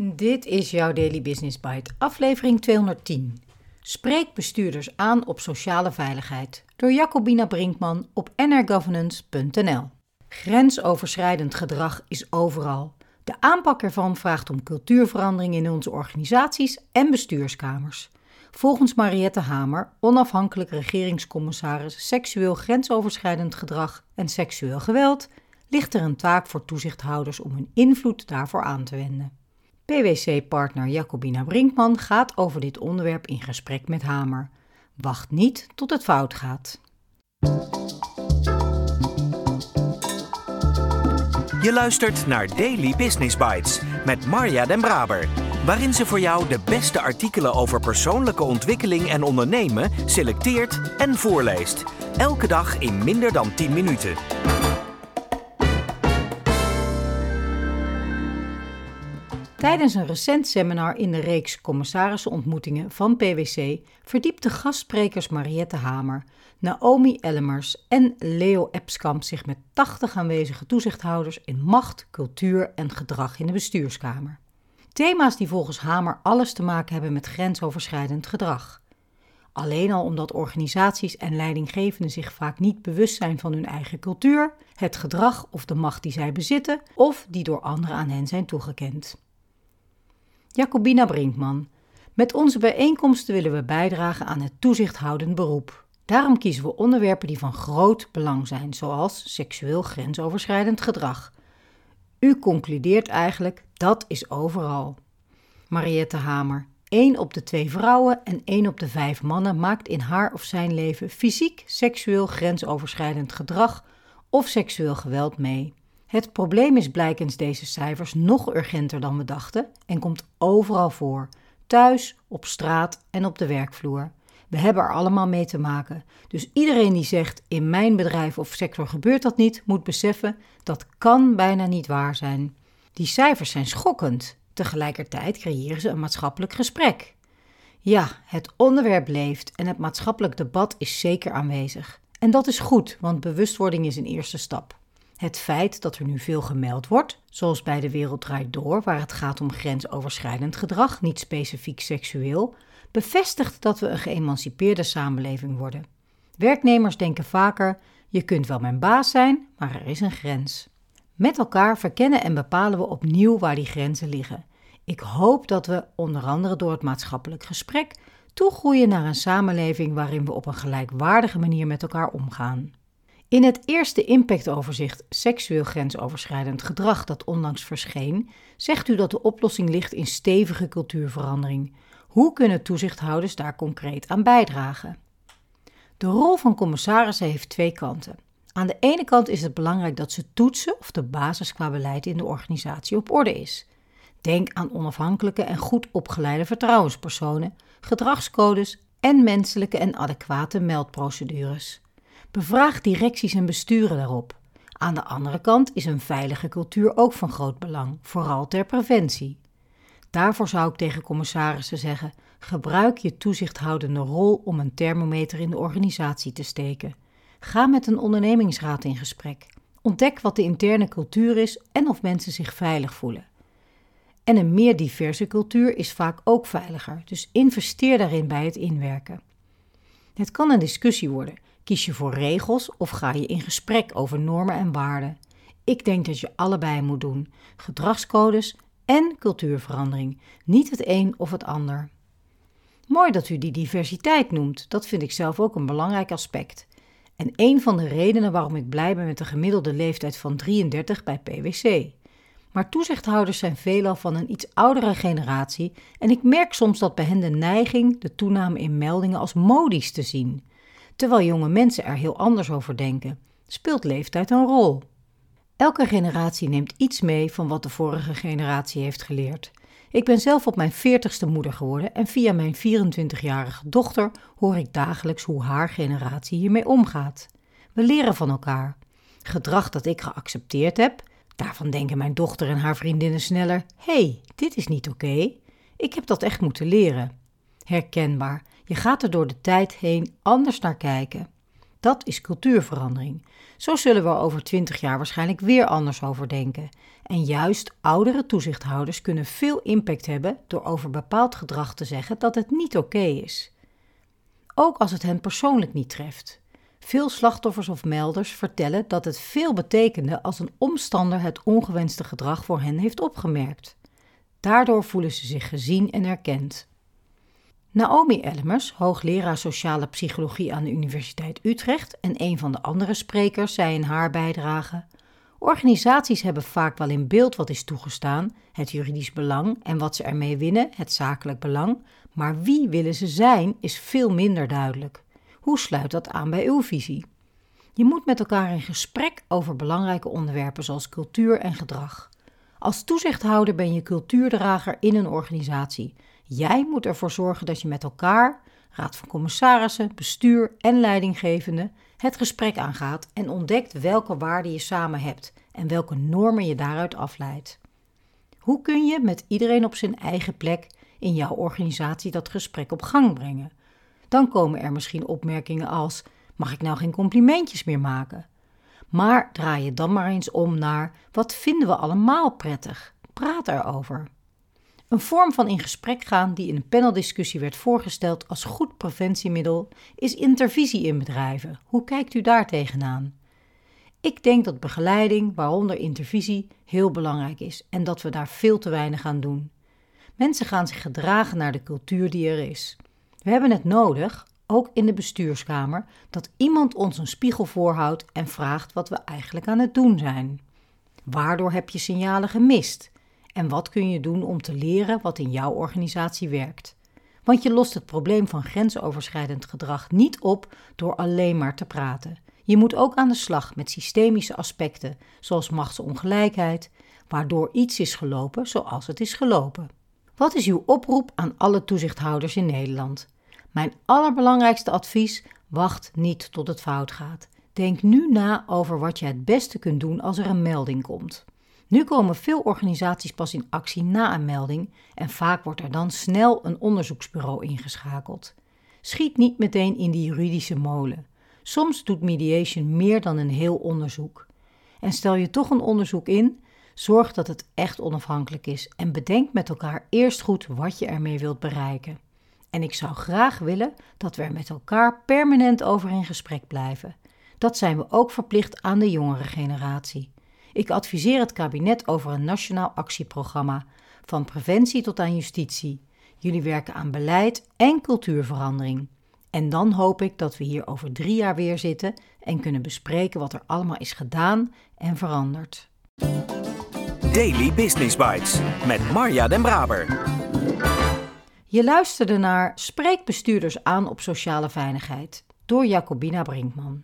Dit is jouw Daily Business Bite, aflevering 210. Spreek bestuurders aan op sociale veiligheid door Jacobina Brinkman op nrgovernance.nl. Grensoverschrijdend gedrag is overal. De aanpak ervan vraagt om cultuurverandering in onze organisaties en bestuurskamers. Volgens Mariette Hamer, onafhankelijk regeringscommissaris seksueel grensoverschrijdend gedrag en seksueel geweld, ligt er een taak voor toezichthouders om hun invloed daarvoor aan te wenden. PwC-partner Jacobina Brinkman gaat over dit onderwerp in gesprek met Hamer. Wacht niet tot het fout gaat. Je luistert naar Daily Business Bites met Marja Den Braber, waarin ze voor jou de beste artikelen over persoonlijke ontwikkeling en ondernemen selecteert en voorleest. Elke dag in minder dan 10 minuten. Tijdens een recent seminar in de reeks commissarissenontmoetingen van PwC verdiepte gastsprekers Mariette Hamer, Naomi Ellemers en Leo Epskamp zich met 80 aanwezige toezichthouders in macht, cultuur en gedrag in de bestuurskamer. Thema's die volgens Hamer alles te maken hebben met grensoverschrijdend gedrag. Alleen al omdat organisaties en leidinggevenden zich vaak niet bewust zijn van hun eigen cultuur, het gedrag of de macht die zij bezitten of die door anderen aan hen zijn toegekend. Jacobina Brinkman. Met onze bijeenkomsten willen we bijdragen aan het toezichthoudend beroep. Daarom kiezen we onderwerpen die van groot belang zijn, zoals seksueel grensoverschrijdend gedrag. U concludeert eigenlijk dat is overal. Mariette Hamer. 1 op de twee vrouwen en 1 op de vijf mannen maakt in haar of zijn leven fysiek seksueel grensoverschrijdend gedrag of seksueel geweld mee. Het probleem is blijkens deze cijfers nog urgenter dan we dachten en komt overal voor: thuis, op straat en op de werkvloer. We hebben er allemaal mee te maken. Dus iedereen die zegt in mijn bedrijf of sector gebeurt dat niet, moet beseffen dat kan bijna niet waar zijn. Die cijfers zijn schokkend. Tegelijkertijd creëren ze een maatschappelijk gesprek. Ja, het onderwerp leeft en het maatschappelijk debat is zeker aanwezig. En dat is goed, want bewustwording is een eerste stap. Het feit dat er nu veel gemeld wordt, zoals bij de Wereld Draait Door, waar het gaat om grensoverschrijdend gedrag, niet specifiek seksueel, bevestigt dat we een geëmancipeerde samenleving worden. Werknemers denken vaker: je kunt wel mijn baas zijn, maar er is een grens. Met elkaar verkennen en bepalen we opnieuw waar die grenzen liggen. Ik hoop dat we, onder andere door het maatschappelijk gesprek, toegroeien naar een samenleving waarin we op een gelijkwaardige manier met elkaar omgaan. In het eerste impactoverzicht seksueel grensoverschrijdend gedrag dat onlangs verscheen, zegt u dat de oplossing ligt in stevige cultuurverandering. Hoe kunnen toezichthouders daar concreet aan bijdragen? De rol van commissarissen heeft twee kanten. Aan de ene kant is het belangrijk dat ze toetsen of de basis qua beleid in de organisatie op orde is. Denk aan onafhankelijke en goed opgeleide vertrouwenspersonen, gedragscodes en menselijke en adequate meldprocedures. Bevraag directies en besturen daarop. Aan de andere kant is een veilige cultuur ook van groot belang, vooral ter preventie. Daarvoor zou ik tegen commissarissen zeggen: gebruik je toezichthoudende rol om een thermometer in de organisatie te steken. Ga met een ondernemingsraad in gesprek. Ontdek wat de interne cultuur is en of mensen zich veilig voelen. En een meer diverse cultuur is vaak ook veiliger, dus investeer daarin bij het inwerken. Het kan een discussie worden. Kies je voor regels of ga je in gesprek over normen en waarden? Ik denk dat je allebei moet doen: gedragscodes en cultuurverandering, niet het een of het ander. Mooi dat u die diversiteit noemt, dat vind ik zelf ook een belangrijk aspect. En een van de redenen waarom ik blij ben met de gemiddelde leeftijd van 33 bij PwC. Maar toezichthouders zijn veelal van een iets oudere generatie en ik merk soms dat bij hen de neiging de toename in meldingen als modisch te zien terwijl jonge mensen er heel anders over denken. Speelt leeftijd een rol? Elke generatie neemt iets mee van wat de vorige generatie heeft geleerd. Ik ben zelf op mijn 40ste moeder geworden en via mijn 24-jarige dochter hoor ik dagelijks hoe haar generatie hiermee omgaat. We leren van elkaar. Gedrag dat ik geaccepteerd heb, daarvan denken mijn dochter en haar vriendinnen sneller: hé, hey, dit is niet oké. Ik heb dat echt moeten leren. Herkenbaar, je gaat er door de tijd heen anders naar kijken. Dat is cultuurverandering. Zo zullen we er over 20 jaar waarschijnlijk weer anders over denken. En juist oudere toezichthouders kunnen veel impact hebben door over bepaald gedrag te zeggen dat het niet oké is. Ook als het hen persoonlijk niet treft. Veel slachtoffers of melders vertellen dat het veel betekende als een omstander het ongewenste gedrag voor hen heeft opgemerkt. Daardoor voelen ze zich gezien en erkend. Naomi Elmers, hoogleraar sociale psychologie aan de Universiteit Utrecht en een van de andere sprekers, zei in haar bijdrage: Organisaties hebben vaak wel in beeld wat is toegestaan, het juridisch belang en wat ze ermee winnen, het zakelijk belang, maar wie willen ze zijn is veel minder duidelijk. Hoe sluit dat aan bij uw visie? Je moet met elkaar in gesprek over belangrijke onderwerpen zoals cultuur en gedrag. Als toezichthouder ben je cultuurdrager in een organisatie. Jij moet ervoor zorgen dat je met elkaar, raad van commissarissen, bestuur en leidinggevende, het gesprek aangaat en ontdekt welke waarden je samen hebt en welke normen je daaruit afleidt. Hoe kun je met iedereen op zijn eigen plek in jouw organisatie dat gesprek op gang brengen? Dan komen er misschien opmerkingen als: mag ik nou geen complimentjes meer maken? Maar draai je dan maar eens om naar: wat vinden we allemaal prettig? Praat erover. Een vorm van in gesprek gaan die in een paneldiscussie werd voorgesteld als goed preventiemiddel is intervisie in bedrijven. Hoe kijkt u daar tegenaan? Ik denk dat begeleiding, waaronder intervisie, heel belangrijk is en dat we daar veel te weinig aan doen. Mensen gaan zich gedragen naar de cultuur die er is. We hebben het nodig, ook in de bestuurskamer, dat iemand ons een spiegel voorhoudt en vraagt wat we eigenlijk aan het doen zijn. Waardoor heb je signalen gemist? En wat kun je doen om te leren wat in jouw organisatie werkt? Want je lost het probleem van grensoverschrijdend gedrag niet op door alleen maar te praten. Je moet ook aan de slag met systemische aspecten, zoals machtsongelijkheid, waardoor iets is gelopen zoals het is gelopen. Wat is uw oproep aan alle toezichthouders in Nederland? Mijn allerbelangrijkste advies: wacht niet tot het fout gaat. Denk nu na over wat je het beste kunt doen als er een melding komt. Nu komen veel organisaties pas in actie na een melding en vaak wordt er dan snel een onderzoeksbureau ingeschakeld. Schiet niet meteen in die juridische molen. Soms doet mediation meer dan een heel onderzoek. En stel je toch een onderzoek in, zorg dat het echt onafhankelijk is en bedenk met elkaar eerst goed wat je ermee wilt bereiken. En ik zou graag willen dat we er met elkaar permanent over in gesprek blijven. Dat zijn we ook verplicht aan de jongere generatie. Ik adviseer het kabinet over een nationaal actieprogramma, van preventie tot aan justitie. Jullie werken aan beleid en cultuurverandering. En dan hoop ik dat we hier over drie jaar weer zitten en kunnen bespreken wat er allemaal is gedaan en veranderd. Daily Business Bites met Marja Den Braber. Je luisterde naar Spreek bestuurders aan op sociale veiligheid door Jacobina Brinkman.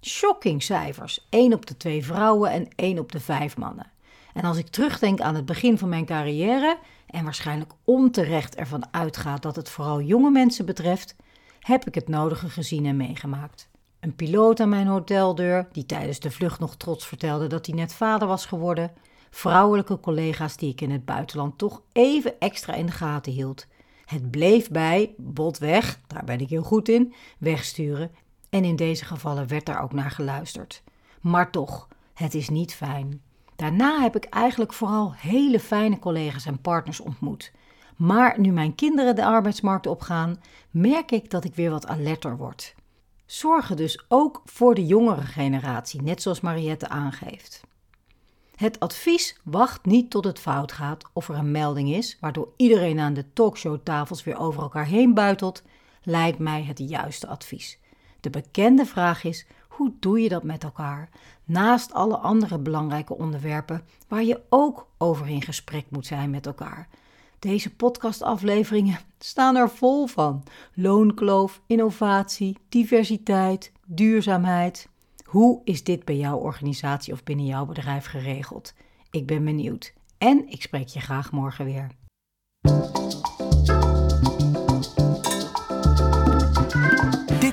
Shocking cijfers. 1 op de 2 vrouwen en 1 op de 5 mannen. En als ik terugdenk aan het begin van mijn carrière en waarschijnlijk onterecht ervan uitgaat dat het vooral jonge mensen betreft, heb ik het nodige gezien en meegemaakt. Een piloot aan mijn hoteldeur, die tijdens de vlucht nog trots vertelde dat hij net vader was geworden. Vrouwelijke collega's die ik in het buitenland toch even extra in de gaten hield. Het bleef bij, bot weg, daar ben ik heel goed in, wegsturen en in deze gevallen werd daar ook naar geluisterd. Maar toch, het is niet fijn. Daarna heb ik eigenlijk vooral hele fijne collega's en partners ontmoet. Maar nu mijn kinderen de arbeidsmarkt opgaan, merk ik dat ik weer wat alerter word. Zorgen dus ook voor de jongere generatie, net zoals Mariette aangeeft. Het advies wacht niet tot het fout gaat of er een melding is, waardoor iedereen aan de talkshowtafels weer over elkaar heen buitelt, lijkt mij het juiste advies. De bekende vraag is: hoe doe je dat met elkaar? Naast alle andere belangrijke onderwerpen waar je ook over in gesprek moet zijn met elkaar. Deze podcastafleveringen staan er vol van: loonkloof, innovatie, diversiteit, duurzaamheid. Hoe is dit bij jouw organisatie of binnen jouw bedrijf geregeld? Ik ben benieuwd en ik spreek je graag morgen weer.